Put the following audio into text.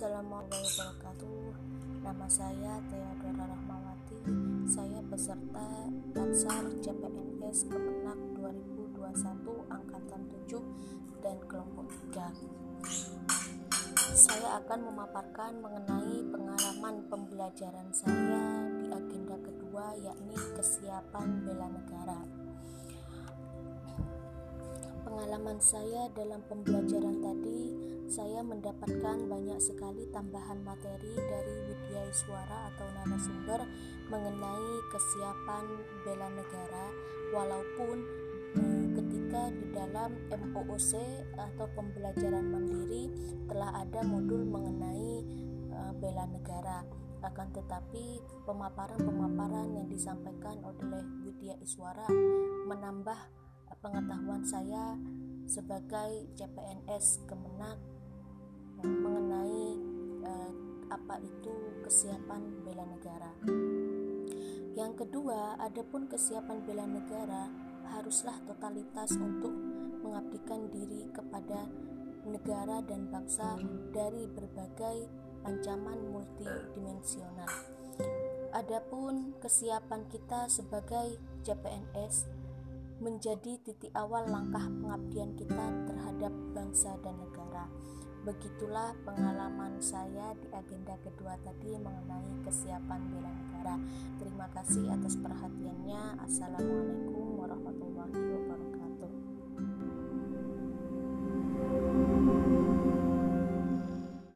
warahmatullahi wabarakatuh. Nama saya Theodora Rahmawati. Saya peserta Dansar CPNS Kemenak 2021 Angkatan 7 dan kelompok 3 Saya akan memaparkan mengenai pengalaman pembelajaran saya di agenda kedua yakni kesiapan bela negara pengalaman saya dalam pembelajaran tadi, saya mendapatkan banyak sekali tambahan materi dari Widya Iswara atau narasumber mengenai kesiapan bela negara, walaupun eh, ketika di dalam MOOC atau pembelajaran mandiri telah ada modul mengenai eh, bela negara. Akan tetapi pemaparan-pemaparan yang disampaikan oleh Widya Iswara menambah pengetahuan saya sebagai CPNS Kemenak mengenai eh, apa itu kesiapan bela negara. Yang kedua, adapun kesiapan bela negara haruslah totalitas untuk mengabdikan diri kepada negara dan bangsa dari berbagai ancaman multidimensional. Adapun kesiapan kita sebagai CPNS menjadi titik awal langkah pengabdian kita terhadap bangsa dan negara. Begitulah pengalaman saya di agenda kedua tadi mengenai kesiapan bela negara. Terima kasih atas perhatiannya. Assalamualaikum.